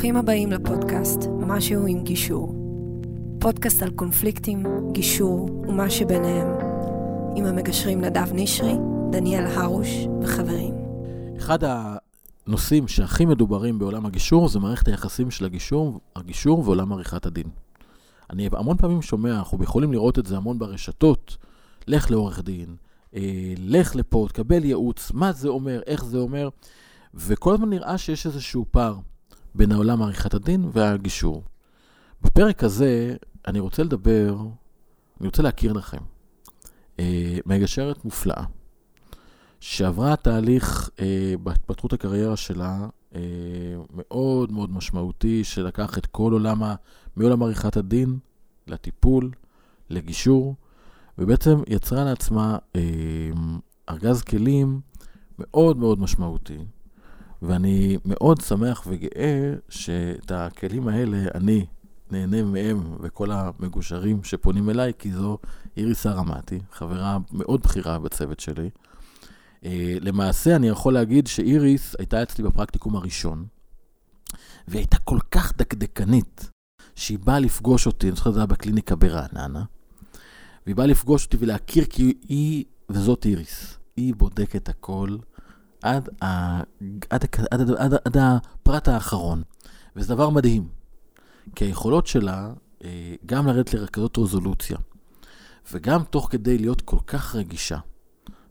ברוכים הבאים לפודקאסט משהו עם גישור. פודקאסט על קונפליקטים, גישור ומה שביניהם. עם המגשרים נדב נשרי, דניאל הרוש וחברים. אחד הנושאים שהכי מדוברים בעולם הגישור זה מערכת היחסים של הגישור, הגישור ועולם עריכת הדין. אני המון פעמים שומע, אנחנו יכולים לראות את זה המון ברשתות, לך לעורך דין, אה, לך לפה, תקבל ייעוץ, מה זה אומר, איך זה אומר, וכל הזמן נראה שיש איזשהו פער בין העולם עריכת הדין והגישור. בפרק הזה אני רוצה לדבר, אני רוצה להכיר לכם אה, מגשרת מופלאה, שעברה תהליך אה, בהתפתחות הקריירה שלה אה, מאוד מאוד משמעותי, שלקח את כל עולם, מעולם עריכת הדין לטיפול, לגישור, ובעצם יצרה לעצמה אה, ארגז כלים מאוד מאוד משמעותי. ואני מאוד שמח וגאה שאת הכלים האלה אני נהנה מהם וכל המגושרים שפונים אליי, כי זו איריס הרמתי, חברה מאוד בכירה בצוות שלי. Uh, למעשה, אני יכול להגיד שאיריס הייתה אצלי בפרקטיקום הראשון, והיא הייתה כל כך דקדקנית, שהיא באה לפגוש אותי, אני זוכר שזה היה בקליניקה ברעננה, והיא באה לפגוש אותי ולהכיר כי היא, וזאת איריס, היא בודקת הכל עד, ה, עד, עד, עד, עד, עד הפרט האחרון. וזה דבר מדהים, כי היכולות שלה אה, גם לרדת לכזאת רזולוציה, וגם תוך כדי להיות כל כך רגישה,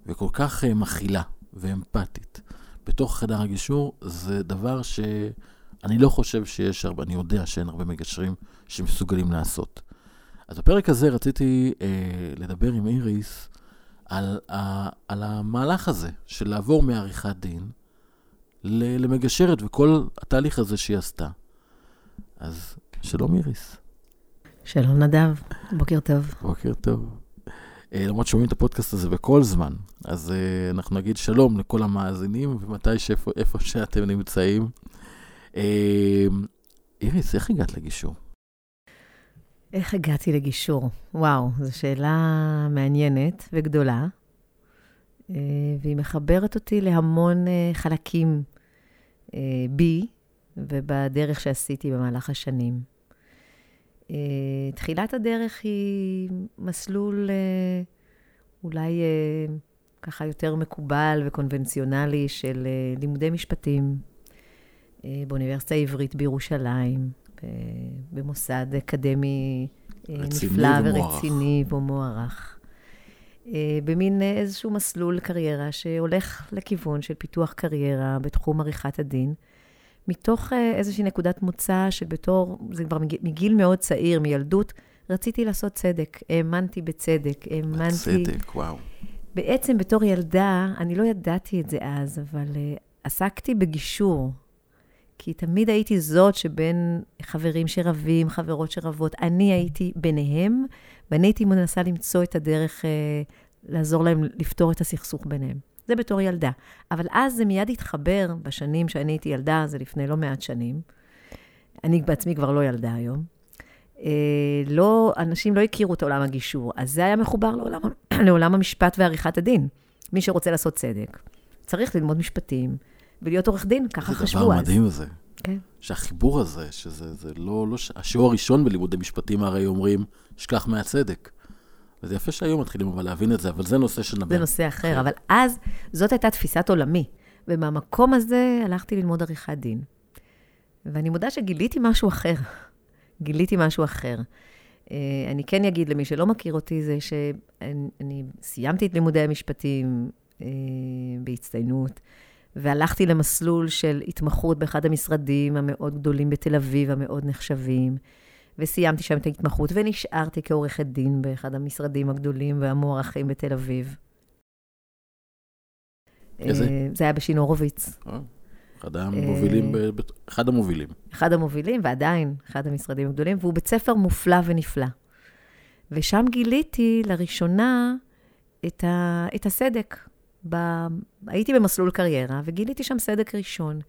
וכל כך אה, מכילה ואמפתית בתוך חדר הגישור, זה דבר שאני לא חושב שיש הרבה, אני יודע שאין הרבה מגשרים שמסוגלים לעשות. אז בפרק הזה רציתי אה, לדבר עם איריס על, ה, על המהלך הזה של לעבור מעריכת דין למגשרת וכל התהליך הזה שהיא עשתה. אז שלום איריס. שלום נדב, בוקר טוב. בוקר טוב. Uh, למרות שומעים את הפודקאסט הזה בכל זמן, אז uh, אנחנו נגיד שלום לכל המאזינים, ומתי שאיפה שאתם נמצאים. Uh, איריס, איך הגעת לגישור? איך הגעתי לגישור? וואו, זו שאלה מעניינת וגדולה, אה, והיא מחברת אותי להמון אה, חלקים אה, בי ובדרך שעשיתי במהלך השנים. תחילת הדרך היא מסלול אולי ככה יותר מקובל וקונבנציונלי של לימודי משפטים באוניברסיטה העברית בירושלים. במוסד אקדמי אה, נפלא ורציני ומוערך. אה, במין איזשהו מסלול קריירה שהולך לכיוון של פיתוח קריירה בתחום עריכת הדין, מתוך אה, איזושהי נקודת מוצא שבתור, זה כבר מגיל, מגיל מאוד צעיר, מילדות, רציתי לעשות צדק, האמנתי בצדק, האמנתי... בצדק, וואו. בעצם בתור ילדה, אני לא ידעתי את זה אז, אבל uh, עסקתי בגישור. כי תמיד הייתי זאת שבין חברים שרבים, חברות שרבות, אני הייתי ביניהם, ואני הייתי מנסה למצוא את הדרך אה, לעזור להם לפתור את הסכסוך ביניהם. זה בתור ילדה. אבל אז זה מיד התחבר, בשנים שאני הייתי ילדה, זה לפני לא מעט שנים. אני בעצמי כבר לא ילדה היום. אה, לא, אנשים לא הכירו את עולם הגישור, אז זה היה מחובר לעולם, לעולם המשפט ועריכת הדין. מי שרוצה לעשות צדק, צריך ללמוד משפטים, ולהיות עורך דין, ככה חשבו אז. זה דבר מדהים זה. כן. שהחיבור הזה, שזה זה לא, לא, השיעור הראשון בלימודי משפטים הרי אומרים, שכח מהצדק. וזה יפה שהיום מתחילים אבל להבין את זה, אבל זה נושא שנדבר. זה נושא אחר, אחר, אבל אז זאת הייתה תפיסת עולמי. ומהמקום הזה הלכתי ללמוד עריכת דין. ואני מודה שגיליתי משהו אחר. גיליתי משהו אחר. אה, אני כן אגיד למי שלא מכיר אותי, זה שאני סיימתי את לימודי המשפטים אה, בהצטיינות. והלכתי למסלול של התמחות באחד המשרדים המאוד גדולים בתל אביב, המאוד נחשבים, וסיימתי שם את ההתמחות, ונשארתי כעורכת דין באחד המשרדים הגדולים והמוערכים בתל אביב. איזה? אה, זה היה בשינו הורוביץ. אה, אחד המובילים, אה, אחד המובילים. אחד המובילים, ועדיין אחד המשרדים הגדולים, והוא בית ספר מופלא ונפלא. ושם גיליתי לראשונה את, ה, את הסדק. ב... הייתי במסלול קריירה, וגיליתי שם סדק ראשון.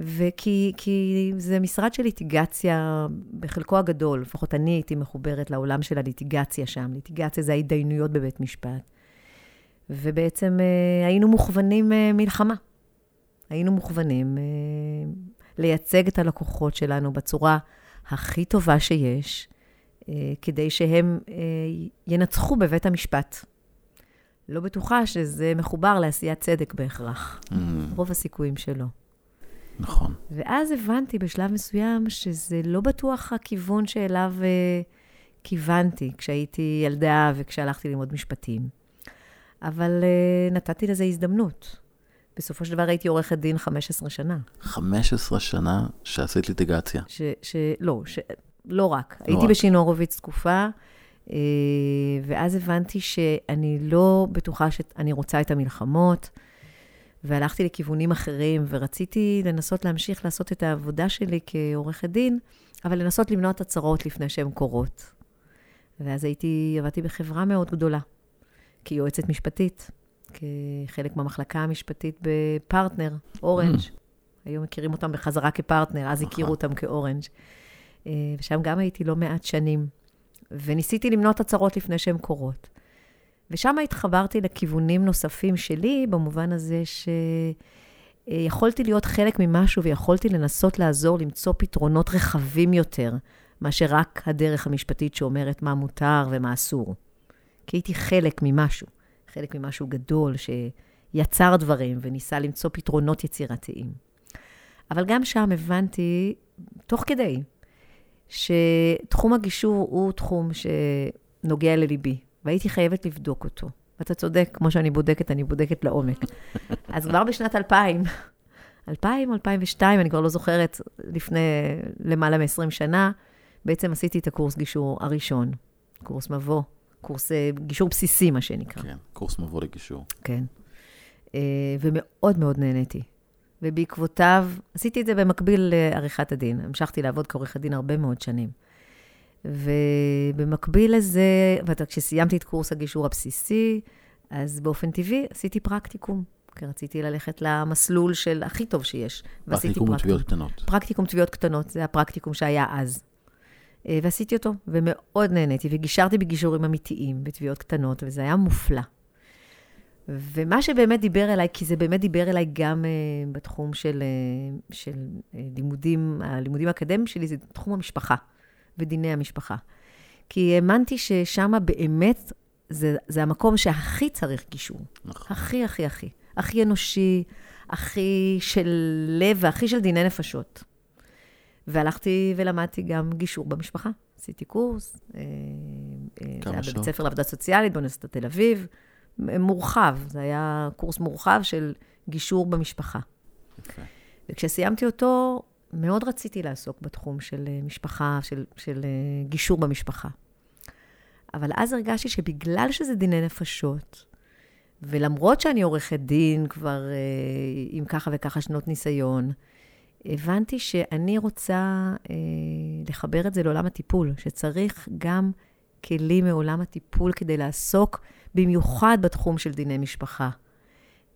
וכי כי זה משרד של ליטיגציה בחלקו הגדול, לפחות אני הייתי מחוברת לעולם של הליטיגציה שם. ליטיגציה זה ההתדיינויות בבית משפט. ובעצם אה, היינו מוכוונים אה, מלחמה. היינו מוכוונים אה, לייצג את הלקוחות שלנו בצורה הכי טובה שיש, אה, כדי שהם אה, ינצחו בבית המשפט. לא בטוחה שזה מחובר לעשיית צדק בהכרח. Mm. רוב הסיכויים שלא. נכון. ואז הבנתי בשלב מסוים שזה לא בטוח הכיוון שאליו uh, כיוונתי כשהייתי ילדה וכשהלכתי ללמוד משפטים. אבל uh, נתתי לזה הזדמנות. בסופו של דבר הייתי עורכת דין 15 שנה. 15 שנה שעשית ליטיגציה. ש... ש לא, ש, לא רק. לא הייתי רק. בשינורוביץ תקופה, ואז הבנתי שאני לא בטוחה שאני רוצה את המלחמות. והלכתי לכיוונים אחרים, ורציתי לנסות להמשיך לעשות את העבודה שלי כעורכת דין, אבל לנסות למנוע את הצרות לפני שהן קורות. ואז הייתי, עבדתי בחברה מאוד גדולה, כיועצת משפטית, כחלק מהמחלקה המשפטית בפרטנר, אורנג'. Mm. היום מכירים אותם בחזרה כפרטנר, אז הכירו נכון. אותם כאורנג'. אה, ושם גם הייתי לא מעט שנים. וניסיתי למנוע את הצרות לפני שהן קורות. ושם התחברתי לכיוונים נוספים שלי, במובן הזה שיכולתי להיות חלק ממשהו ויכולתי לנסות לעזור למצוא פתרונות רחבים יותר, מאשר רק הדרך המשפטית שאומרת מה מותר ומה אסור. כי הייתי חלק ממשהו, חלק ממשהו גדול שיצר דברים וניסה למצוא פתרונות יצירתיים. אבל גם שם הבנתי, תוך כדי, שתחום הגישור הוא תחום שנוגע לליבי. והייתי חייבת לבדוק אותו. ואתה צודק, כמו שאני בודקת, אני בודקת לעומק. אז כבר בשנת 2000, 2000, 2002, אני כבר לא זוכרת, לפני למעלה מ-20 שנה, בעצם עשיתי את הקורס גישור הראשון, קורס מבוא, קורס אה, גישור בסיסי, מה שנקרא. כן, קורס מבוא לגישור. כן. אה, ומאוד מאוד נהניתי. ובעקבותיו, עשיתי את זה במקביל לעריכת הדין. המשכתי לעבוד כעורכת דין הרבה מאוד שנים. ובמקביל לזה, וכשסיימתי את קורס הגישור הבסיסי, אז באופן טבעי עשיתי פרקטיקום. כי רציתי ללכת למסלול של הכי טוב שיש. פרקטיקום תביעות קטנות. פרקטיקום תביעות קטנות, זה הפרקטיקום שהיה אז. אה, ועשיתי אותו, ומאוד נהניתי, וגישרתי בגישורים אמיתיים, בתביעות קטנות, וזה היה מופלא. ומה שבאמת דיבר אליי, כי זה באמת דיבר אליי גם uh, בתחום של, uh, של uh, לימודים, הלימודים האקדמיים שלי, זה תחום המשפחה. ודיני המשפחה. כי האמנתי ששם באמת זה, זה המקום שהכי צריך גישור. נכון. הכי, הכי, הכי. הכי אנושי, הכי של לב והכי של דיני נפשות. והלכתי ולמדתי גם גישור במשפחה. עשיתי קורס, זה היה בבית ספר לעבודה סוציאלית באוניברסיטת תל אביב, מורחב, זה היה קורס מורחב של גישור במשפחה. יפה. וכשסיימתי אותו, מאוד רציתי לעסוק בתחום של אה, משפחה, של, של אה, גישור במשפחה. אבל אז הרגשתי שבגלל שזה דיני נפשות, ולמרות שאני עורכת דין כבר אה, עם ככה וככה שנות ניסיון, הבנתי שאני רוצה אה, לחבר את זה לעולם הטיפול, שצריך גם כלים מעולם הטיפול כדי לעסוק במיוחד בתחום של דיני משפחה.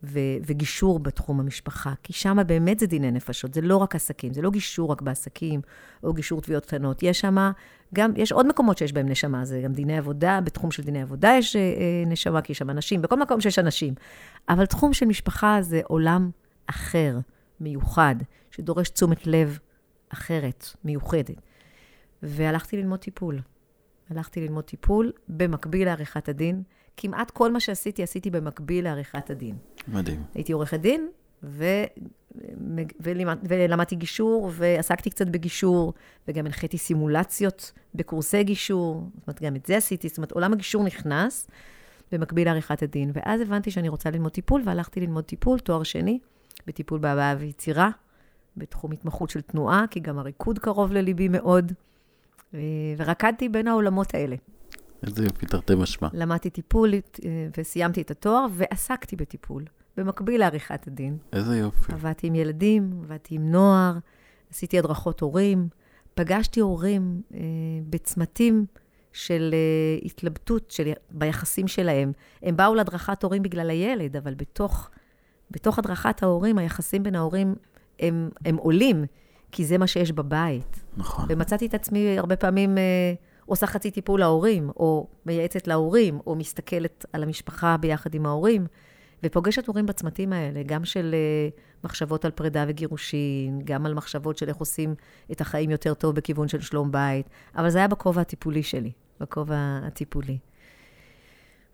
ו- וגישור בתחום המשפחה, כי שם באמת זה דיני נפשות, זה לא רק עסקים, זה לא גישור רק בעסקים, או גישור תביעות קטנות. יש שם גם, יש עוד מקומות שיש בהם נשמה, זה גם דיני עבודה, בתחום של דיני עבודה יש אה, אה, נשמה, כי יש שם אנשים, בכל מקום שיש אנשים. אבל תחום של משפחה זה עולם אחר, מיוחד, שדורש תשומת לב אחרת, מיוחדת. והלכתי ללמוד טיפול. הלכתי ללמוד טיפול במקביל לעריכת הדין. כמעט כל מה שעשיתי, עשיתי במקביל לעריכת הדין. מדהים. הייתי עורכת דין, ו... ולמד... ולמדתי גישור, ועסקתי קצת בגישור, וגם הנחיתי סימולציות בקורסי גישור, זאת אומרת, גם את זה עשיתי, זאת אומרת, עולם הגישור נכנס במקביל לעריכת הדין. ואז הבנתי שאני רוצה ללמוד טיפול, והלכתי ללמוד טיפול, תואר שני, בטיפול בהבעה ויצירה, בתחום התמחות של תנועה, כי גם הריקוד קרוב לליבי מאוד, ורקדתי בין העולמות האלה. איזה יופי, תרתי משמע. למדתי טיפול אה, וסיימתי את התואר, ועסקתי בטיפול, במקביל לעריכת הדין. איזה יופי. עבדתי עם ילדים, עבדתי עם נוער, עשיתי הדרכות הורים, פגשתי הורים אה, בצמתים של אה, התלבטות של, ביחסים שלהם. הם באו להדרכת הורים בגלל הילד, אבל בתוך, בתוך הדרכת ההורים, היחסים בין ההורים הם, הם עולים, כי זה מה שיש בבית. נכון. ומצאתי את עצמי הרבה פעמים... אה, עושה חצי טיפול להורים, או מייעצת להורים, או מסתכלת על המשפחה ביחד עם ההורים, ופוגשת הורים בצמתים האלה, גם של uh, מחשבות על פרידה וגירושין, גם על מחשבות של איך עושים את החיים יותר טוב בכיוון של שלום בית, אבל זה היה בכובע הטיפולי שלי, בכובע הטיפולי.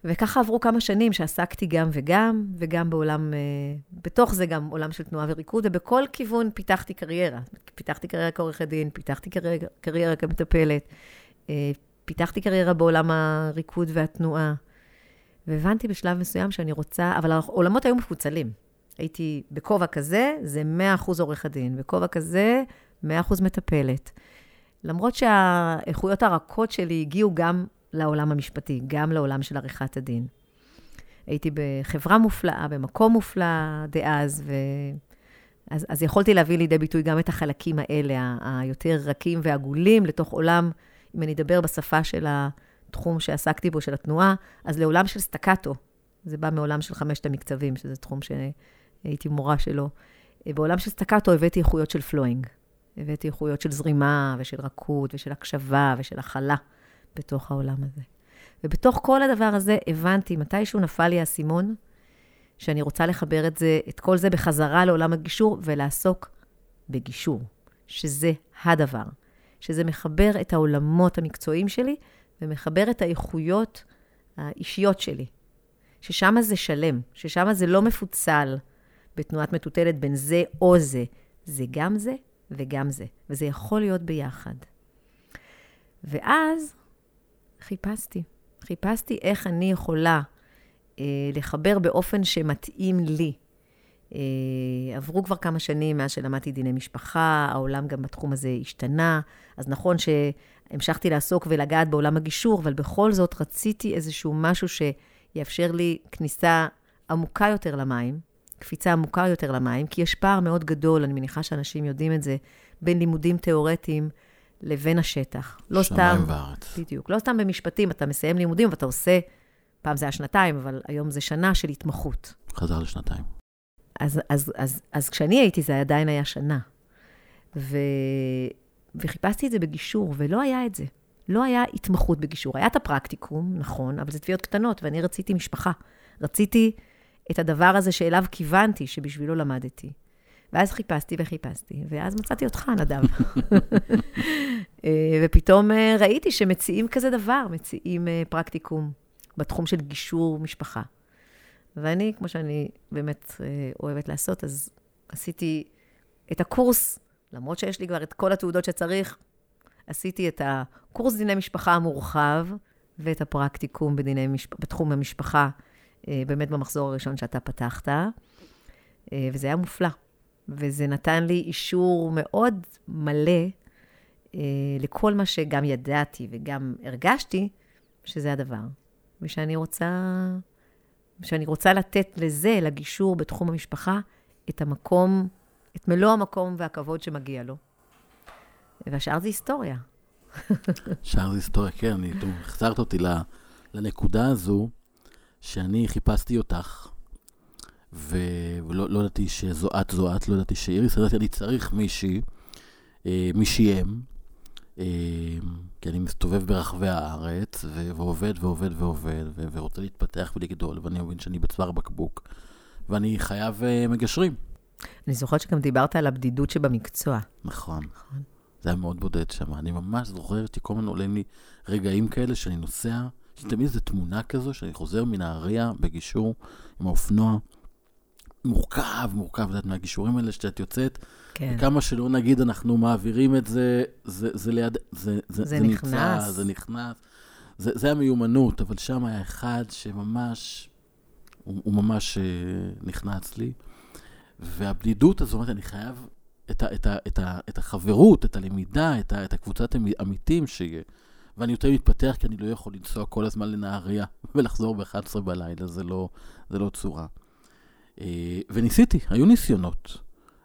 וככה עברו כמה שנים שעסקתי גם וגם, וגם בעולם, uh, בתוך זה גם עולם של תנועה וריקוד, ובכל כיוון פיתחתי קריירה. פיתחתי קריירה כעורכת דין, פיתחתי קריירה, קריירה כמטפלת, uh, פיתחתי קריירה בעולם הריקוד והתנועה. והבנתי בשלב מסוים שאני רוצה, אבל העולמות היו מפוצלים. הייתי בכובע כזה, זה 100% עורך הדין, בכובע כזה, 100% מטפלת. למרות שהאיכויות הרכות שלי הגיעו גם לעולם המשפטי, גם לעולם של עריכת הדין. הייתי בחברה מופלאה, במקום מופלא דאז, ו... אז, אז יכולתי להביא לידי ביטוי גם את החלקים האלה, היותר רכים ועגולים, לתוך עולם, אם אני אדבר בשפה של ה... תחום שעסקתי בו, של התנועה, אז לעולם של סטקטו. זה בא מעולם של חמשת המקצבים, שזה תחום שהייתי מורה שלו. בעולם של סטקטו הבאתי איכויות של flowing. הבאתי איכויות של זרימה, ושל רכות, ושל הקשבה, ושל הכלה בתוך העולם הזה. ובתוך כל הדבר הזה הבנתי, מתישהו נפל לי האסימון, שאני רוצה לחבר את זה, את כל זה בחזרה לעולם הגישור, ולעסוק בגישור, שזה הדבר. שזה מחבר את העולמות המקצועיים שלי ומחבר את האיכויות האישיות שלי. ששם זה שלם, ששם זה לא מפוצל בתנועת מטוטלת בין זה או זה. זה גם זה וגם זה, וזה יכול להיות ביחד. ואז חיפשתי. חיפשתי איך אני יכולה אה, לחבר באופן שמתאים לי. אה, עברו כבר כמה שנים מאז שלמדתי דיני משפחה, העולם גם בתחום הזה השתנה. אז נכון המשכתי לעסוק ולגעת בעולם הגישור, אבל בכל זאת רציתי איזשהו משהו שיאפשר לי כניסה עמוקה יותר למים, קפיצה עמוקה יותר למים, כי יש פער מאוד גדול, אני מניחה שאנשים יודעים את זה, בין לימודים תיאורטיים לבין השטח. לא סתם... שמיים וארץ. בדיוק. לא סתם במשפטים, אתה מסיים לימודים ואתה עושה, פעם זה היה שנתיים, אבל היום זה שנה של התמחות. חזר לשנתיים. אז, אז, אז, אז, אז כשאני הייתי, זה עדיין היה שנה. ו... וחיפשתי את זה בגישור, ולא היה את זה. לא היה התמחות בגישור. היה את הפרקטיקום, נכון, אבל זה תביעות קטנות, ואני רציתי משפחה. רציתי את הדבר הזה שאליו כיוונתי, שבשבילו למדתי. ואז חיפשתי וחיפשתי, ואז מצאתי אותך, נדב. אה, ופתאום אה, ראיתי שמציעים כזה דבר, מציעים אה, פרקטיקום בתחום של גישור משפחה. ואני, כמו שאני באמת אוהבת לעשות, אז עשיתי את הקורס למרות שיש לי כבר את כל התעודות שצריך, עשיתי את הקורס דיני משפחה המורחב ואת הפרקטיקום בדיני מש... בתחום המשפחה, באמת במחזור הראשון שאתה פתחת, וזה היה מופלא. וזה נתן לי אישור מאוד מלא אה, לכל מה שגם ידעתי וגם הרגשתי, שזה הדבר. ושאני רוצה, שאני רוצה לתת לזה, לגישור בתחום המשפחה, את המקום את מלוא המקום והכבוד שמגיע לו. והשאר זה היסטוריה. שאר זה היסטוריה, כן, החזרת אותי לנקודה הזו, שאני חיפשתי אותך. ולא לא ידעתי שזו את, זו את, לא ידעתי שאיריס, ידעתי, אני צריך מישהי, אה, מישהי אם, אה, כי אני מסתובב ברחבי הארץ, ו... ועובד ועובד ועובד, ו... ורוצה להתפתח ולגדול, ואני מבין שאני בצוואר בקבוק, ואני חייב אה, מגשרים. אני זוכרת שגם דיברת על הבדידות שבמקצוע. נכון. נכון. זה היה מאוד בודד שם. אני ממש זוכר שכל הזמן עולים לי רגעים כאלה שאני נוסע, יש תמיד איזו תמונה כזו, שאני חוזר מנהריה בגישור עם האופנוע. מורכב, מורכב, את יודעת, מהגישורים האלה שאת יוצאת. כן. וכמה שלא נגיד אנחנו מעבירים את זה, זה, זה ליד, זה, זה, זה, זה נכנס. נמצא, זה נכנס. זה, זה המיומנות, אבל שם היה אחד שממש, הוא, הוא ממש uh, נכנס לי. והבדידות הזאת, אני חייב את, ה, את, ה, את, ה, את החברות, את הלמידה, את, ה, את הקבוצת עמיתים שיהיה. ואני יותר מתפתח כי אני לא יכול לנסוע כל הזמן לנהריה ולחזור ב-11 בלילה, זה לא, זה לא צורה. אה, וניסיתי, היו ניסיונות.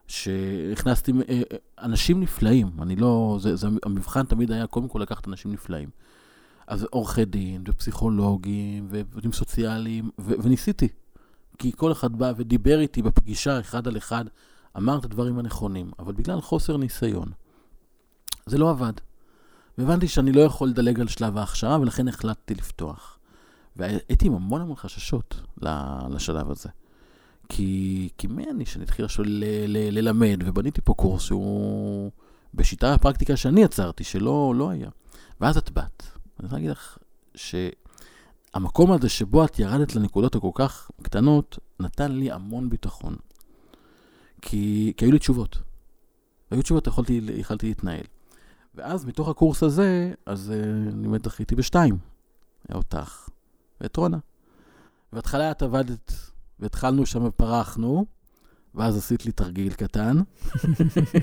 שהכנסתי אה, אנשים נפלאים, אני לא, זה, זה, המבחן תמיד היה קודם כל לקחת אנשים נפלאים. אז עורכי דין, ופסיכולוגים, ועובדים סוציאליים, ו, וניסיתי, כי כל אחד בא ודיבר איתי בפגישה אחד על אחד, אמר את הדברים הנכונים, אבל בגלל חוסר ניסיון, זה לא עבד. והבנתי שאני לא יכול לדלג על שלב ההכשרה, ולכן החלטתי לפתוח. והייתי עם המון המון חששות לשלב הזה. כי, כי מי אני שאני אתחיל עכשיו ללמד, ובניתי פה קורס שהוא בשיטה הפרקטיקה שאני יצרתי, שלא לא היה. ואז את באת. אני רוצה להגיד לך שהמקום הזה שבו את ירדת לנקודות הכל כך קטנות, נתן לי המון ביטחון. כי, כי היו לי תשובות. היו תשובות, יכולתי, יכולתי להתנהל. ואז מתוך הקורס הזה, אז uh, אני באמת זכיתי בשתיים. אותך ואת רונה. בהתחלה את עבדת, והתחלנו שם ופרחנו, ואז עשית לי תרגיל קטן.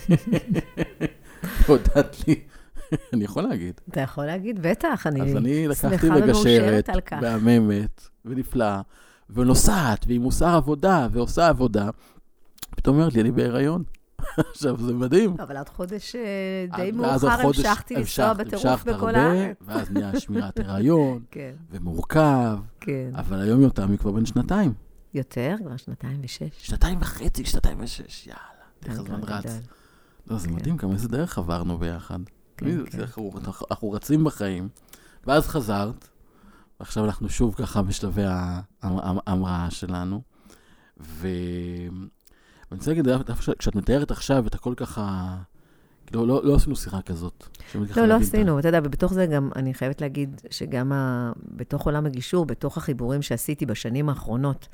הודעת לי, אני יכול להגיד. אתה יכול להגיד, בטח, אני אז אני לקחתי מגשרת, מהממת ונפלאה, ונוסעת, והיא מוסר עבודה, ועושה עבודה. פתאום אומרת לי, אני בהיריון. עכשיו, זה מדהים. אבל עד חודש אה, די מאוחר המשכתי לנסוע בטירוף בכל הארץ. ואז נהיה שמירת הריון, כן. ומורכב. כן. אבל היום יותם היא כבר בן שנתיים. יותר? כבר שנתיים ושש. שנתיים וחצי, שנתיים ושש, יאללה. איך הזמן רץ. לא, זה כן. מדהים כמה איזה דרך עברנו ביחד. כן, כן. אנחנו רצים בחיים, ואז חזרת, ועכשיו אנחנו שוב ככה בשלבי ההמראה שלנו. ואני רוצה להגיד, כשאת מתארת עכשיו את הכל ככה, כאילו, לא, לא עשינו שיחה כזאת. לא, לא עשינו, אתה יודע, ובתוך זה גם, אני חייבת להגיד שגם ה... בתוך עולם הגישור, בתוך החיבורים שעשיתי בשנים האחרונות,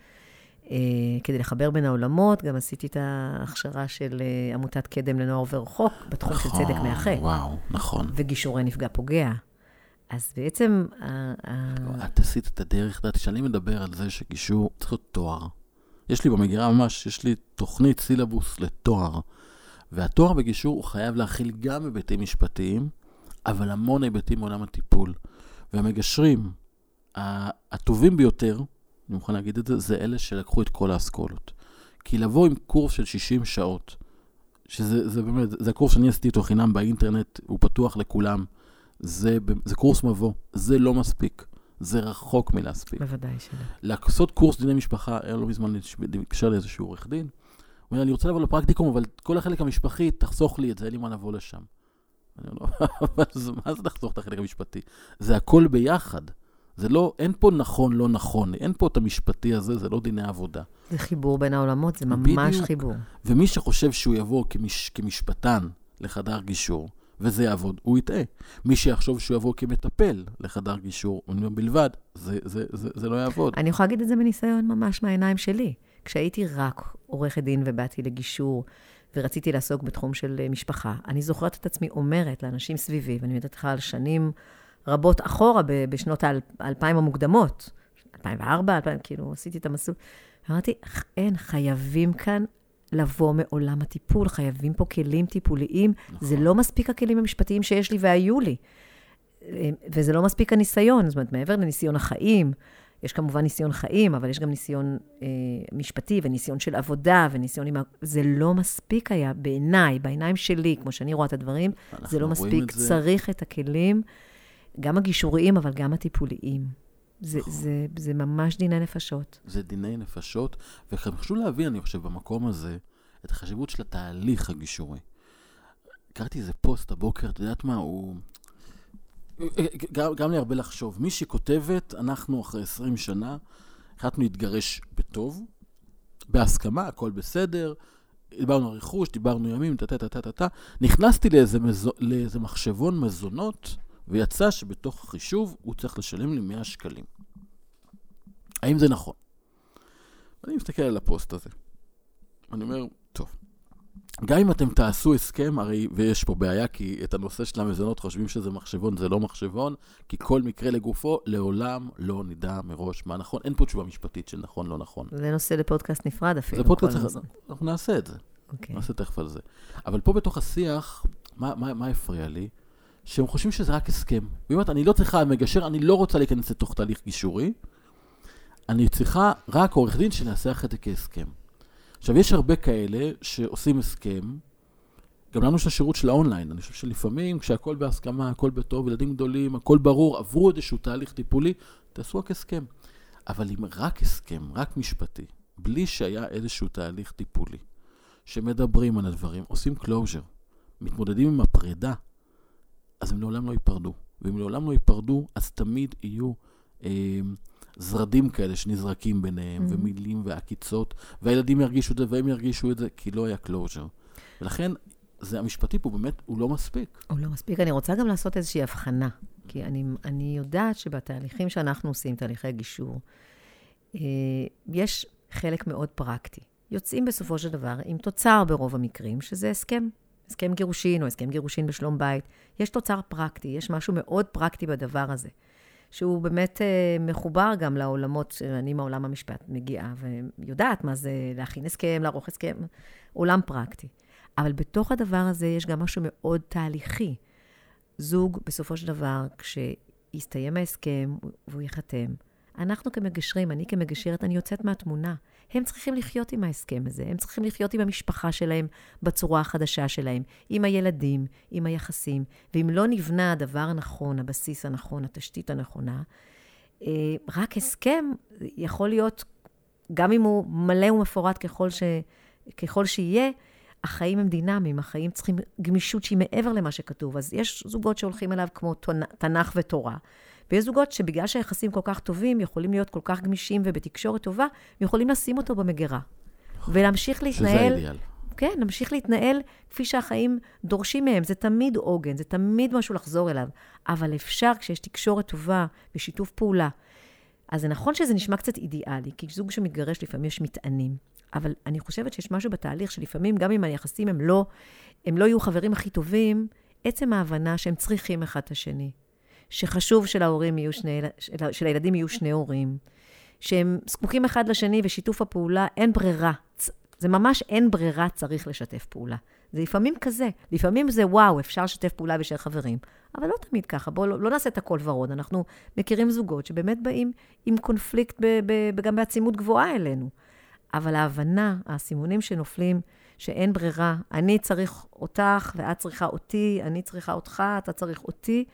כדי לחבר בין העולמות, גם עשיתי את ההכשרה של אה, עמותת קדם לנוער ורחוק, בתחום נכון, של צדק מאחה. וואו, נכון. וגישורי נפגע פוגע. אז בעצם... את עשית את הדרך, את יודעת, כשאני מדבר על זה שגישור צריך להיות תואר. יש לי במגירה ממש, יש לי תוכנית סילבוס לתואר. והתואר בגישור הוא חייב להכיל גם היבטים משפטיים, אבל המון היבטים מעולם הטיפול. והמגשרים הטובים ביותר, אני מוכן להגיד את זה, זה אלה שלקחו את כל האסכולות. כי לבוא עם קורס של 60 שעות, שזה זה באמת, זה הקורס שאני עשיתי איתו חינם באינטרנט, הוא פתוח לכולם. זה, זה קורס מבוא, זה לא מספיק. זה רחוק מלהספיק. בוודאי שלא. לעשות קורס דיני משפחה, היה לא מזמן להתקשר לאיזשהו עורך דין. הוא אומר, אני רוצה לבוא לפרקטיקום, אבל כל החלק המשפחי, תחסוך לי את זה, אין לי מה לבוא לשם. אני אומר אבל מה זה תחסוך את החלק המשפטי? זה הכל ביחד. זה לא, אין פה נכון, לא נכון, אין פה את המשפטי הזה, זה לא דיני עבודה. זה חיבור בין העולמות, זה ממש בדיוק. חיבור. ומי שחושב שהוא יבוא כמש, כמשפטן לחדר גישור, וזה יעבוד, הוא יטעה. מי שיחשוב שהוא יבוא כמטפל לחדר גישור, בלבד, זה, זה, זה, זה לא יעבוד. אני יכולה להגיד את זה מניסיון ממש מהעיניים שלי. כשהייתי רק עורכת דין ובאתי לגישור, ורציתי לעסוק בתחום של אה, משפחה, אני זוכרת את עצמי אומרת לאנשים סביבי, ואני יודעת לך על שנים רבות אחורה, בשנות האלפיים המוקדמות, 2004, 2000, כאילו, עשיתי את המסלול. אמרתי, אין, חייבים כאן לבוא מעולם הטיפול, חייבים פה כלים טיפוליים. נכון. זה לא מספיק הכלים המשפטיים שיש לי והיו לי. וזה לא מספיק הניסיון, זאת אומרת, מעבר לניסיון החיים, יש כמובן ניסיון חיים, אבל יש גם ניסיון אה, משפטי וניסיון של עבודה וניסיון עם... זה לא מספיק היה בעיניי, בעיניים שלי, כמו שאני רואה את הדברים, זה לא מספיק. זה... צריך את הכלים, גם הגישוריים, אבל גם הטיפוליים. זה, נכון. זה, זה ממש דיני נפשות. זה דיני נפשות, וחשוב להבין, אני חושב, במקום הזה, את החשיבות של התהליך הגישורי. קראתי איזה פוסט הבוקר, את יודעת מה, הוא... גם, גם לי הרבה לחשוב. מי שכותבת, אנחנו אחרי 20 שנה, החלטנו להתגרש בטוב, בהסכמה, הכל בסדר, דיברנו על רכוש, דיברנו ימים, טה-טה-טה-טה-טה. נכנסתי לאיזה, מזו, לאיזה מחשבון מזונות, ויצא שבתוך החישוב הוא צריך לשלם לי 100 שקלים. האם זה נכון? אני מסתכל על הפוסט הזה. אני אומר, טוב, גם אם אתם תעשו הסכם, הרי, ויש פה בעיה, כי את הנושא של המזונות חושבים שזה מחשבון, זה לא מחשבון, כי כל מקרה לגופו, לעולם לא נדע מראש מה נכון. אין פה תשובה משפטית של נכון, לא נכון. זה נושא לפודקאסט נפרד אפילו. זה פודקאסט, נושא. אנחנו נעשה את זה. אוקיי. נעשה תכף על זה. אבל פה בתוך השיח, מה, מה, מה הפריע לי? שהם חושבים שזה רק הסכם. היא אומרת, אני לא צריכה מגשר, אני לא רוצה להיכנס לתוך תהליך גישורי, אני צריכה רק עורך דין שנעשה את זה כהסכם. עכשיו, יש הרבה כאלה שעושים הסכם, גם לנו יש את השירות של האונליין. אני חושב שלפעמים, כשהכול בהסכמה, הכל בטוב, ילדים גדולים, הכל ברור, עברו איזשהו תהליך טיפולי, תעשו רק הסכם. אבל אם רק הסכם, רק משפטי, בלי שהיה איזשהו תהליך טיפולי, שמדברים על הדברים, עושים closure, מתמודדים עם הפרידה, אז הם לעולם לא ייפרדו. ואם לעולם לא ייפרדו, אז תמיד יהיו אה, זרדים כאלה שנזרקים ביניהם, Mhm. ומילים ועקיצות, והילדים ירגישו את זה והם ירגישו את זה, כי לא היה closure. ולכן, זה המשפטי פה באמת, הוא לא מספיק. הוא לא מספיק. אני רוצה גם לעשות איזושהי הבחנה, כי אני, אני יודעת שבתהליכים שאנחנו עושים, תהליכי גישור, אה, יש חלק מאוד פרקטי. יוצאים בסופו של דבר עם תוצר ברוב המקרים, שזה הסכם. הסכם גירושין או הסכם גירושין בשלום בית. יש תוצר פרקטי, יש משהו מאוד פרקטי בדבר הזה, שהוא באמת אה, מחובר גם לעולמות, שאני מעולם המשפט מגיעה, ויודעת מה זה להכין הסכם, לערוך הסכם, עולם פרקטי. אבל בתוך הדבר הזה יש גם משהו מאוד תהליכי. זוג, בסופו של דבר, כשיסתיים ההסכם והוא ייחתם, אנחנו כמגשרים, אני כמגשרת, אני יוצאת מהתמונה. הם צריכים לחיות עם ההסכם הזה, הם צריכים לחיות עם המשפחה שלהם בצורה החדשה שלהם, עם הילדים, עם היחסים. ואם לא נבנה הדבר הנכון, הבסיס הנכון, התשתית הנכונה, אה, רק הסכם יכול להיות, גם אם הוא מלא ומפורט ככל, ש, ככל שיהיה, החיים הם דינמיים, החיים צריכים גמישות שהיא מעבר למה שכתוב. אז יש זוגות שהולכים אליו כמו תנ"ך ותורה, ויש זוגות שבגלל שהיחסים כל כך טובים, יכולים להיות כל כך גמישים ובתקשורת טובה, יכולים לשים אותו במגירה. ולהמשיך להתנהל... שזה האידיאל. כן, להמשיך להתנהל כפי שהחיים דורשים מהם. זה תמיד עוגן, זה תמיד משהו לחזור אליו. אבל אפשר, כשיש תקשורת טובה ושיתוף פעולה. אז זה נכון שזה נשמע קצת אידיאלי, כי זוג שמתגרש לפעמים יש מטענים. אבל אני חושבת שיש משהו בתהליך שלפעמים, גם אם היחסים הם לא, הם לא יהיו חברים הכי טובים, עצם ההבנה שהם צריכים אחד את השני. שחשוב שלהורים יהיו שני, שלילדים יהיו שני הורים. שהם זקוקים אחד לשני ושיתוף הפעולה, אין ברירה. זה ממש אין ברירה, צריך לשתף פעולה. זה לפעמים כזה. לפעמים זה וואו, אפשר לשתף פעולה בשביל חברים. אבל לא תמיד ככה. בואו לא, לא נעשה את הכל ורוד. אנחנו מכירים זוגות שבאמת באים עם קונפליקט ב, ב, גם בעצימות גבוהה אלינו. אבל ההבנה, הסימונים שנופלים, שאין ברירה, אני צריך אותך ואת צריכה אותי, אני צריכה אותך, אתה צריך אותי,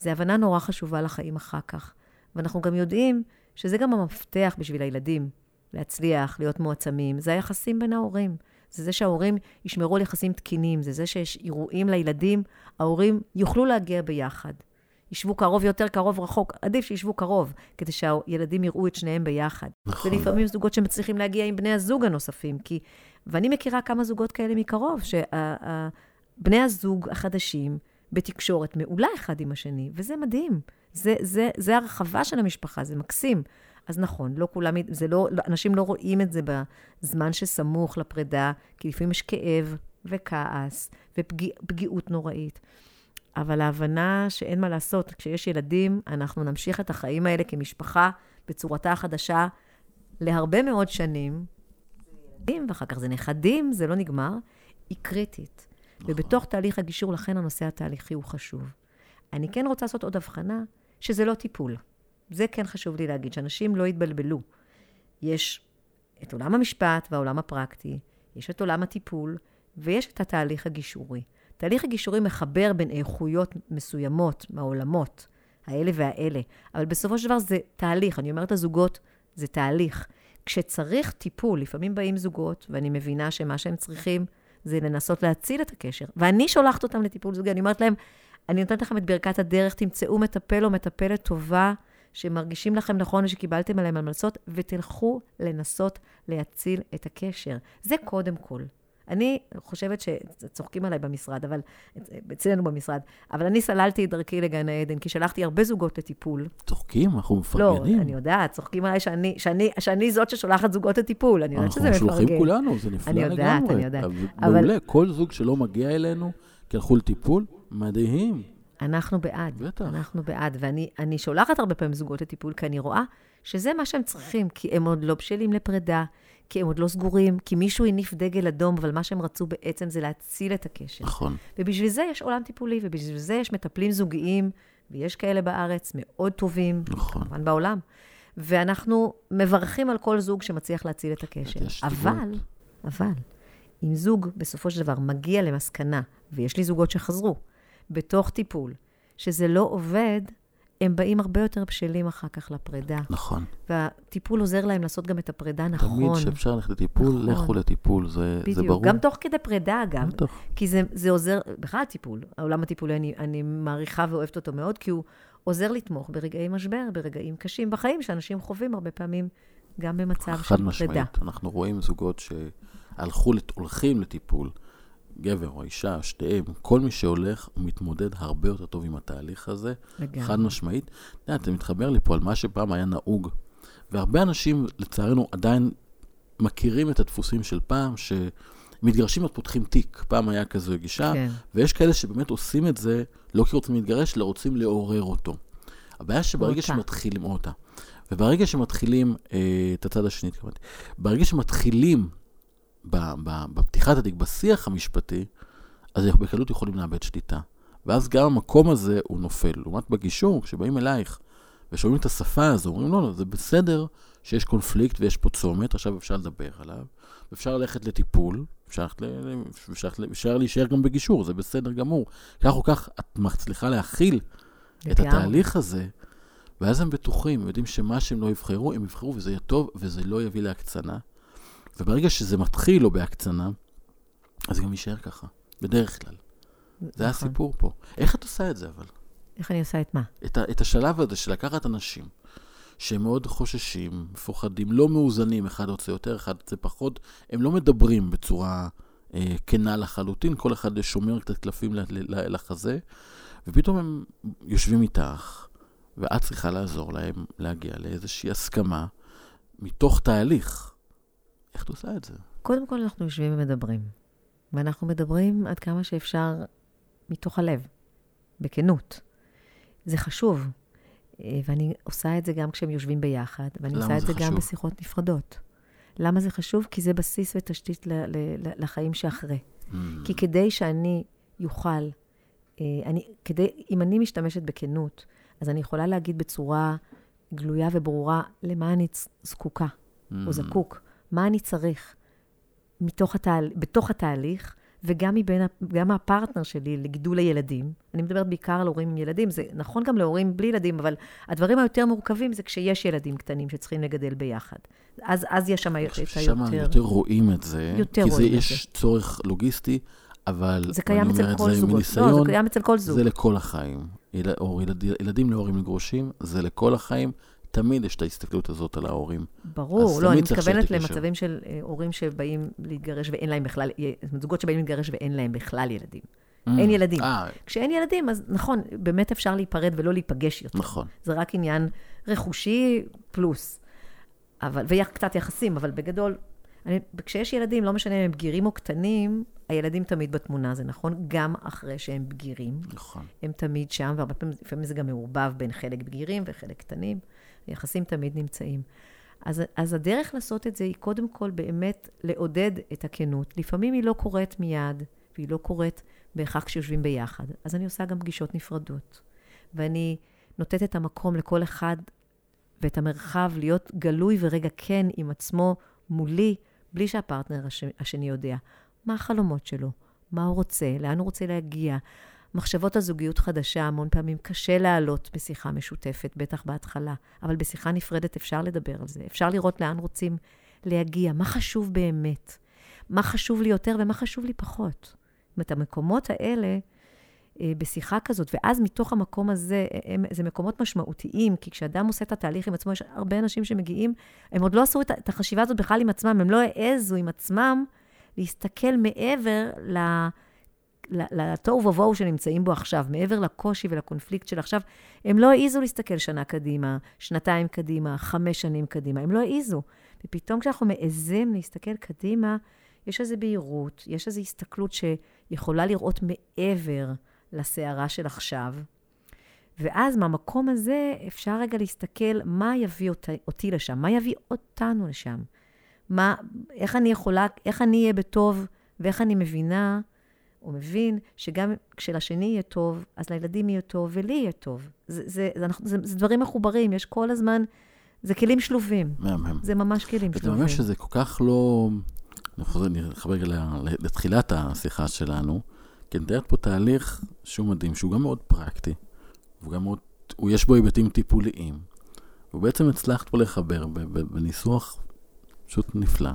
זו הבנה נורא חשובה לחיים אחר כך. ואנחנו גם יודעים שזה גם המפתח בשביל הילדים להצליח, להיות מועצמים, זה היחסים בין ההורים. זה זה שההורים ישמרו על יחסים תקינים, זה זה שיש אירועים לילדים, ההורים יוכלו להגיע ביחד. ישבו קרוב יותר, קרוב רחוק, עדיף שישבו קרוב, כדי שהילדים יראו את שניהם ביחד. נכון. ולפעמים זוגות שמצליחים להגיע עם בני הזוג הנוספים, כי... ואני מכירה כמה זוגות כאלה מקרוב, שבני הזוג החדשים בתקשורת מעולה אחד עם השני, וזה מדהים. זה, זה, זה הרחבה של המשפחה, זה מקסים. אז נכון, לא כולם, זה לא, אנשים לא רואים את זה בזמן שסמוך לפרידה, כי לפעמים יש כאב וכעס ופגיעות נוראית. אבל ההבנה שאין מה לעשות, כשיש ילדים, אנחנו נמשיך את החיים האלה כמשפחה בצורתה החדשה להרבה מאוד שנים. ואחר כך זה נכדים, זה לא נגמר, היא קריטית. נכון. ובתוך תהליך הגישור, לכן הנושא התהליכי הוא חשוב. אני כן רוצה לעשות עוד הבחנה, שזה לא טיפול. זה כן חשוב לי להגיד, שאנשים לא יתבלבלו. יש את עולם המשפט והעולם הפרקטי, יש את עולם הטיפול, ויש את התהליך הגישורי. תהליך הגישורי מחבר בין איכויות מסוימות מהעולמות, האלה והאלה, אבל בסופו של דבר זה תהליך. אני אומרת לזוגות, זה תהליך. כשצריך טיפול, לפעמים באים זוגות, ואני מבינה שמה שהם צריכים זה לנסות להציל את הקשר. ואני שולחת אותם לטיפול זוגי, אני אומרת להם, אני נותנת לכם את ברכת הדרך, תמצאו מטפל או מטפלת טובה, שמרגישים לכם נכון ושקיבלתם עליהם המלצות, ותלכו לנסות להציל את הקשר. זה קודם כל. אני חושבת שצוחקים עליי במשרד, אבל, אצלנו במשרד, אבל אני סללתי את דרכי לגן העדן, כי שלחתי הרבה זוגות לטיפול. צוחקים? אנחנו מפרגנים. לא, אני יודעת, צוחקים עליי שאני, שאני, שאני זאת ששולחת זוגות לטיפול, אני יודעת שזה מפרגן. אנחנו שולחים כולנו, זה נפלא לגמרי. אני יודעת, אני יודעת. אבל... מעולה, כל זוג שלא מגיע אלינו, כי הלכו לטיפול, מדהים. אנחנו בעד. בטח. אנחנו בעד. ואני שולחת הרבה פעמים זוגות לטיפול, כי אני רואה שזה מה שהם צריכים, כי הם עוד לא בשלים לפרידה, כי הם עוד לא סגורים, כי מישהו הניף דגל אדום, אבל מה שהם רצו בעצם זה להציל את הקשר. נכון. ובשביל זה יש עולם טיפולי, ובשביל זה יש מטפלים זוגיים, ויש כאלה בארץ מאוד טובים, נכון. כמובן בעולם. ואנחנו מברכים על כל זוג שמצליח להציל את הקשר. אבל, אבל, אם זוג בסופו של דבר מגיע למסקנה, ויש לי זוגות שחזרו, בתוך טיפול, שזה לא עובד, הם באים הרבה יותר בשלים אחר כך לפרידה. נכון. והטיפול עוזר להם לעשות גם את הפרידה נכון. תמיד כשאפשר ללכת לטיפול, נכון. לכו לטיפול, זה, בדיוק. זה ברור. גם תוך כדי פרידה, אגב. בטח. כי זה, זה עוזר, בכלל טיפול, העולם הטיפולי, אני, אני מעריכה ואוהבת אותו מאוד, כי הוא עוזר לתמוך ברגעי משבר, ברגעים קשים בחיים, שאנשים חווים הרבה פעמים גם במצב של חד פרידה. משמעית. אנחנו רואים זוגות שהלכו, הולכים לטיפול, גבר או אישה, שתיהם, כל מי שהולך, הוא מתמודד הרבה יותר טוב עם התהליך הזה. לגמרי. חד משמעית. אתה יודע, אתה מתחבר לי פה על מה שפעם היה נהוג. והרבה אנשים, לצערנו, עדיין מכירים את הדפוסים של פעם, שמתגרשים אז פותחים תיק. פעם היה כזו גישה, כן. ויש כאלה שבאמת עושים את זה, לא כי רוצים להתגרש, אלא רוצים לעורר אותו. הבעיה שברגע אותה. שמתחילים אותה, וברגע שמתחילים, אה, את הצד השני התכוונתי, ברגע שמתחילים ב, ב, בפתיחת התיק, בשיח המשפטי, אז אנחנו בקלות יכולים לאבד שליטה. ואז גם המקום הזה הוא נופל. לעומת בגישור, כשבאים אלייך ושומעים את השפה הזו, אומרים, לא, לא, זה בסדר שיש קונפליקט ויש פה צומת, עכשיו אפשר לדבר עליו, אפשר ללכת לטיפול, אפשר, אפשר, אפשר להישאר גם בגישור, זה בסדר גמור. כך או כך, את מצליחה להכיל את. התהליך הזה, ואז הם בטוחים, הם יודעים שמה שהם לא יבחרו, הם יבחרו וזה יהיה טוב, וזה לא יביא להקצנה. וברגע שזה מתחיל או בהקצנה, אז גם יישאר ככה, בדרך כלל. זה נכון. הסיפור פה. איך את עושה את זה, אבל? איך אני עושה את מה? את, ה, את השלב הזה של לקחת אנשים שהם מאוד חוששים, מפוחדים, לא מאוזנים, אחד רוצה יותר, אחד רוצה פחות, הם לא מדברים בצורה אה, כנה לחלוטין, כל אחד שומר קצת קלפים ל- ל- לחזה, ופתאום הם יושבים איתך, ואת צריכה לעזור להם להגיע לאיזושהי הסכמה מתוך תהליך. איך את עושה את זה? קודם כל אנחנו יושבים ומדברים. ואנחנו מדברים עד כמה שאפשר מתוך הלב, בכנות. זה חשוב. אה, ואני עושה את זה גם כשהם יושבים ביחד, ואני עושה את זה זה גם חשוב? בשיחות נפרדות. למה זה חשוב? כי זה בסיס ותשתית ל- ל- ל- לחיים שאחרי. Mm, כי כדי שאני יוכל, אה, אני, כדי, אם אני משתמשת בכנות, אז אני יכולה להגיד בצורה גלויה וברורה למה אני זקוקה. mm, או זקוק, מה אני צריך מתוך התהל... בתוך התהליך, וגם מבין, גם מהפרטנר שלי לגידול הילדים. אני מדברת בעיקר על הורים עם ילדים, זה נכון גם להורים בלי ילדים, אבל הדברים היותר מורכבים זה כשיש ילדים קטנים שצריכים לגדל ביחד. אז, אז יש שם היותר... ששם יותר רואים את זה, יותר כי זה יש צורך לוגיסטי, אבל זה קיים אצל כל זה זוגות. לא, מניסיון, זה קיים אצל כל זוג. זה לכל החיים. יל... או ילד... ילדים להורים לגרושים, זה לכל החיים. תמיד יש את ההסתכלות הזאת על ההורים. ברור, לא, אני מתכוונת. למצבים של אה, הורים שבאים להתגרש ואין להם בכלל, אומרת, זוגות שבאים להתגרש ואין להם בכלל ילדים. אין ילדים. אה, כשאין ילדים, אז נכון, באמת אפשר להיפרד ולא להיפגש יותר. נכון. זה רק עניין רכושי פלוס. אבל, וקצת יחסים, אבל בגדול, אני, כשיש ילדים, לא משנה אם הם בגירים או קטנים, הילדים תמיד בתמונה, זה נכון גם אחרי שהם בגירים. נכון. הם תמיד שם, והרבה פעמים לפעמים זה גם מעורבב בין חלק בגירים וחלק קטנים. היחסים תמיד נמצאים. אז, אז הדרך לעשות את זה היא קודם כל באמת לעודד את הכנות. לפעמים היא לא קורית מיד, והיא לא קורית בהכרח כשיושבים ביחד. אז אני עושה גם פגישות נפרדות. ואני נותנת את המקום לכל אחד ואת המרחב להיות גלוי ורגע כן עם עצמו מולי, בלי שהפרטנר הש, השני יודע. מה החלומות שלו? מה הוא רוצה? לאן הוא רוצה להגיע? מחשבות על זוגיות חדשה, המון פעמים קשה להעלות בשיחה משותפת, בטח בהתחלה, אבל בשיחה נפרדת אפשר לדבר על זה. אפשר לראות לאן רוצים להגיע, מה חשוב באמת, מה חשוב לי יותר ומה חשוב לי פחות. זאת אומרת, המקומות האלה, אה, בשיחה כזאת, ואז מתוך המקום הזה, הם, זה מקומות משמעותיים, כי כשאדם עושה את התהליך עם עצמו, יש הרבה אנשים שמגיעים, הם עוד לא עשו את, החשיבה הזאת בכלל עם עצמם, הם לא העזו עם עצמם להסתכל מעבר ל... לתוהו ובוהו שנמצאים בו עכשיו, מעבר לקושי ולקונפליקט של עכשיו, הם לא העזו להסתכל שנה קדימה, שנתיים קדימה, חמש שנים קדימה, הם לא העזו. ופתאום כשאנחנו מעזים להסתכל קדימה, יש איזו בהירות, יש איזו הסתכלות שיכולה לראות מעבר לסערה של עכשיו. ואז מהמקום הזה אפשר רגע להסתכל מה יביא אותי, אותי לשם, מה יביא אותנו לשם. מה, איך אני יכולה, איך אני אהיה בטוב, ואיך אני מבינה או מבין שגם כשלשני יהיה טוב, אז לילדים יהיה טוב ולי יהיה טוב. זה, זה, זה, זה, זה דברים מחוברים, יש כל הזמן, זה כלים שלובים. מהמם. זה ממש כלים שלובים. אומר שזה כל כך לא... אני חוזר, אני אחבר רגע לתחילת השיחה שלנו, כי אני מתארת פה תהליך שהוא מדהים, שהוא גם מאוד פרקטי, והוא גם מאוד, הוא יש בו היבטים טיפוליים, ובעצם הצלחת פה לחבר בניסוח פשוט נפלא.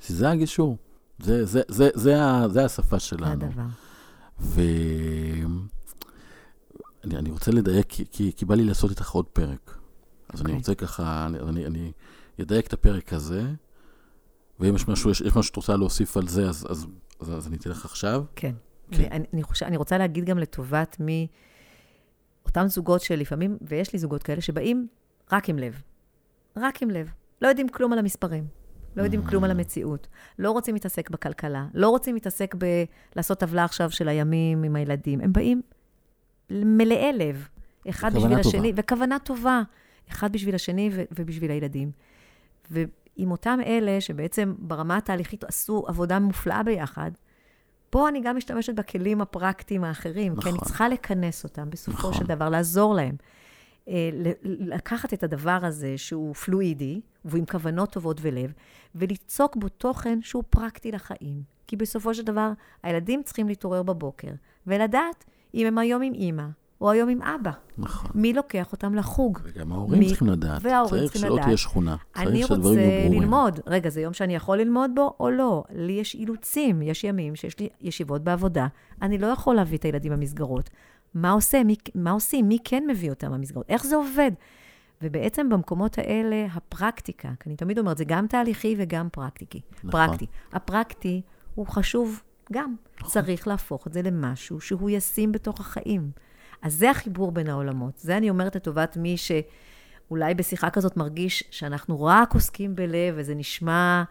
שזה הגישור, זה, זה, זה, זה, ה- זה השפה זה שלנו. הדבר. ו... אני, אני רוצה לדייק, כי, כי, כי בא לי לעשות איתך עוד פרק. אז okay. אני אוקיי. רוצה ככה, אני, אני, אני אדייק את הפרק הזה, ואם יש משהו, יש, יש משהו שאת רוצה להוסיף על זה, אז, אז, אז, אז אני אתן לך עכשיו. כן. כן. אני, אני, חושב, אני רוצה להגיד גם לטובת מי, אותם זוגות שלפעמים, ויש לי זוגות כאלה, שבאים רק עם לב. רק עם לב. לא יודעים כלום על המספרים. לא יודעים כלום על המציאות. לא רוצים להתעסק בכלכלה. לא רוצים להתעסק בלעשות טבלה עכשיו של הימים עם הילדים. הם באים מלאי לב. אחד בשביל טובה. השני, וכוונה טובה. אחד בשביל השני ו- ובשביל הילדים. ועם אותם אלה שבעצם ברמה התהליכית עשו עבודה מופלאה ביחד, פה אני גם משתמשת בכלים הפרקטיים האחרים, כי אני נכון. צריכה לכנס אותם בסופו נכון. של דבר, לעזור להם. אה, לקחת את הדבר הזה שהוא פלואידי, והוא עם כוונות טובות ולב, וליצוק בו תוכן שהוא פרקטי לחיים. כי בסופו של דבר, הילדים צריכים להתעורר בבוקר, ולדעת אם הם היום עם אימא, או היום עם אבא. נכון. מי לוקח אותם לחוג. וגם ההורים מי- צריכים לדעת. וההורים צריך צריכים שלא לדעת. תהיה שכונה. אני צריך רוצה. ללמוד. רגע, זה יום שאני יכול ללמוד בו או לא? לי יש אילוצים, יש ימים שיש לי ישיבות בעבודה. אני לא יכול להביא את הילדים למסגרות. מה עושה? מי, מה עושים? מי כן מביא אותם למסגרות? איך זה עובד? ובעצם במקומות האלה, הפרקטיקה, כי אני תמיד אומרת, זה גם תהליכי וגם פרקטיקי. נכון. פרקטי. הפרקטי הוא חשוב גם. צריך להפוך את זה למשהו שהוא ישים בתוך החיים. אז זה החיבור בין העולמות. זה אני אומרת לטובת מי שאולי בשיחה כזאת מרגיש שאנחנו רק עוסקים בלב, וזה נשמע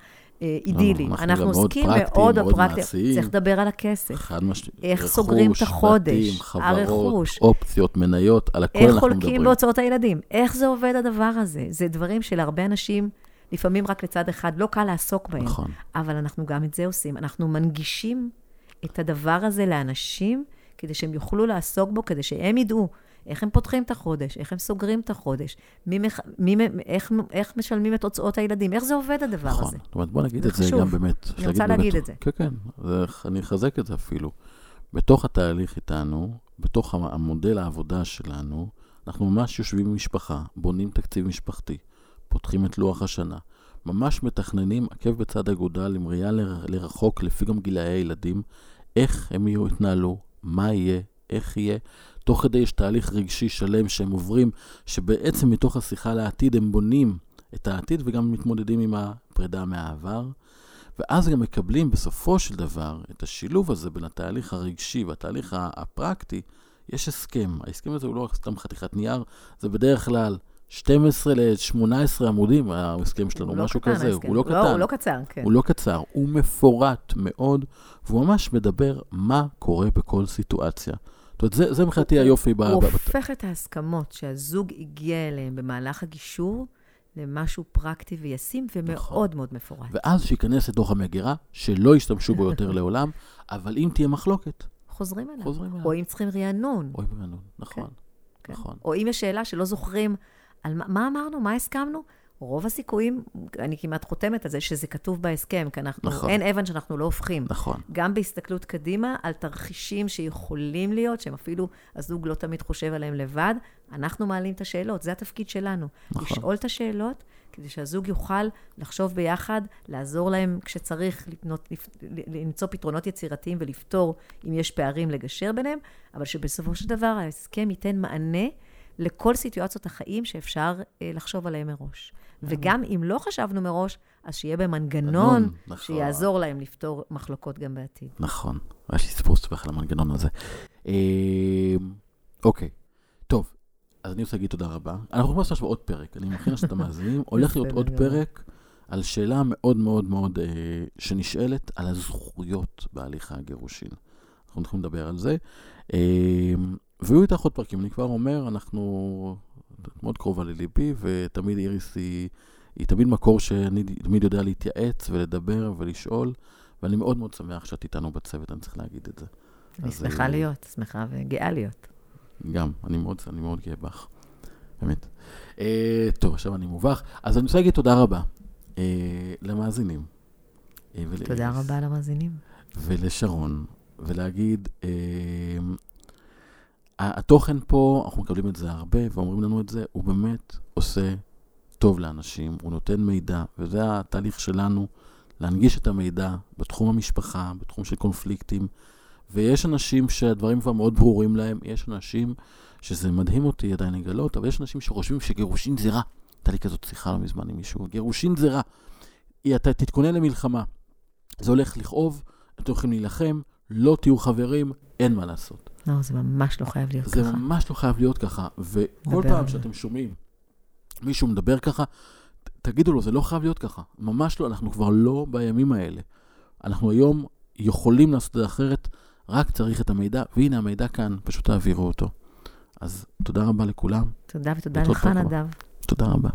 אה, אידילי. אנחנו אנחנו גם מאוד עוסקים מאוד בפרקטיה. צריך לדבר על הכסף. חד משמעית. איך סוגרים את החודש, בתים, חברות, הרכוש. אופציות, מניות, על הכל איך אנחנו חולקים מדברים. בהוצאות הילדים? איך זה עובד הדבר הזה? זה דברים שלהרבה אנשים, לפעמים רק לצד אחד, לא קל לעסוק בהם. נכון. אבל אנחנו גם את זה עושים. אנחנו מנגישים את הדבר הזה לאנשים, כדי שהם יוכלו לעסוק בו, כדי שהם ידעו איך הם פותחים את החודש, איך הם סוגרים את החודש, מי מח... מי... איך... איך משלמים את הוצאות הילדים, איך זה עובד הדבר נכון. הזה. זאת אומרת, בוא נגיד את זה. גם באמת. אני רוצה באמת- להגיד את זה. כן, כן, זה- אני אחזק את זה אפילו. בתוך התהליך איתנו, בתוך המ- המודל העבודה שלנו, אנחנו ממש יושבים עם משפחה, בונים תקציב משפחתי, פותחים את לוח השנה, ממש מתכננים עקב בצד אגודל עם ראייה ל- לרחוק, לפי גם גילאי הילדים, איך הם יהיו, יתנהלו, מה יהיה, איך יהיה. תוך כדי יש תהליך רגשי שלם שהם עוברים, שבעצם מתוך השיחה לעתיד הם בונים את העתיד וגם מתמודדים עם הפרידה מהעבר. ואז גם מקבלים בסופו של דבר את השילוב הזה בין התהליך הרגשי והתהליך הפרקטי. יש הסכם, ההסכם הזה הוא לא רק סתם חתיכת נייר, זה בדרך כלל 12 ל-18 עמודים, ההסכם שלנו, הוא לא משהו קטן, כזה, ההסכם. הוא לא לא, קטן. הוא לא קצר, כן. הוא לא קצר, הוא מפורט מאוד, והוא ממש מדבר מה קורה בכל סיטואציה. זאת אומרת, זה, זה מבחינתי היופי ב... הוא ב- ב- הופך את ההסכמות שהזוג הגיע אליהן במהלך הגישור למשהו פרקטי וישים נכון. ומאוד מאוד מפורט. ואז שייכנס לתוך המגירה, שלא ישתמשו בו יותר לעולם, אבל אם תהיה מחלוקת, חוזרים אליו. חוזרים אליו. או אם צריכים רענון. אוי ואבוי, נכון, כן. נכון. או אם יש שאלה שלא זוכרים על מה, מה אמרנו, מה הסכמנו, רוב הסיכויים, אני כמעט חותמת על זה, שזה כתוב בהסכם, כי אנחנו, נכון. אין אבן שאנחנו לא הופכים. נכון. גם בהסתכלות קדימה על תרחישים שיכולים להיות, שהם אפילו, הזוג לא תמיד חושב עליהם לבד, אנחנו מעלים את השאלות, זה התפקיד שלנו. נכון. לשאול את השאלות, כדי שהזוג יוכל לחשוב ביחד, לעזור להם כשצריך לפנות, לפ, למצוא פתרונות יצירתיים ולפתור אם יש פערים, לגשר ביניהם, אבל שבסופו של דבר ההסכם ייתן מענה לכל סיטואציות החיים שאפשר אה, לחשוב עליהם מראש. וגם אם לא חשבנו מראש, אז שיהיה במנגנון מנגנון, נכון. שיעזור להם לפתור מחלוקות גם בעתיד. נכון. יש לי סיפור ספך על המנגנון הזה. אה, אוקיי, טוב. אז אני רוצה להגיד תודה רבה. אנחנו יכולים לעשות עוד פרק. אני מכין עכשיו את המאזינים. הולך להיות עוד. פרק על שאלה מאוד מאוד מאוד אה, שנשאלת על הזכויות בהליך הגירושין. אנחנו הולכים לדבר על זה. אה, ויהיו איתך עוד פרקים. אני כבר אומר, אנחנו... מאוד קרובה לליבי, ותמיד איריס היא, היא תמיד מקור שאני תמיד יודע להתייעץ ולדבר ולשאול, ואני מאוד מאוד שמח שאת איתנו בצוות, אני צריך להגיד את זה. אני אז, שמחה אה, להיות, שמחה וגאה להיות. גם, אני מאוד, אני מאוד גאה בך, באמת. אה, טוב, עכשיו אני מובך. אז אני רוצה להגיד תודה רבה אה, למאזינים. אה, ולאיריס, תודה רבה למאזינים. ולשרון, ולהגיד, אה, התוכן פה, אנחנו מקבלים את זה הרבה, ואומרים לנו את זה, הוא באמת עושה טוב לאנשים, הוא נותן מידע, וזה התהליך שלנו, להנגיש את המידע בתחום המשפחה, בתחום של קונפליקטים, ויש אנשים שהדברים כבר מאוד ברורים להם, יש אנשים שזה מדהים אותי עדיין לגלות, אבל יש אנשים שחושבים שגירושין זה רע. הייתה לי כזאת שיחה לא מזמן עם מישהו, גירושין זה רע. אתה תתכונן למלחמה. זה הולך לכאוב, אתם הולכים להילחם, לא תהיו חברים, אין מה לעשות. לא, זה ממש לא חייב להיות זה ככה. ממש לא חייב להיות ככה. וכל פעם זה. שאתם שומעים מישהו מדבר ככה, תגידו לו, זה לא חייב להיות ככה. ממש לא, אנחנו כבר לא בימים האלה. אנחנו היום יכולים לעשות את זה אחרת, רק צריך את המידע, והנה המידע כאן, פשוט תעבירו אותו. אז תודה רבה לכולם, תודה ותודה לך. נדב. תודה רבה.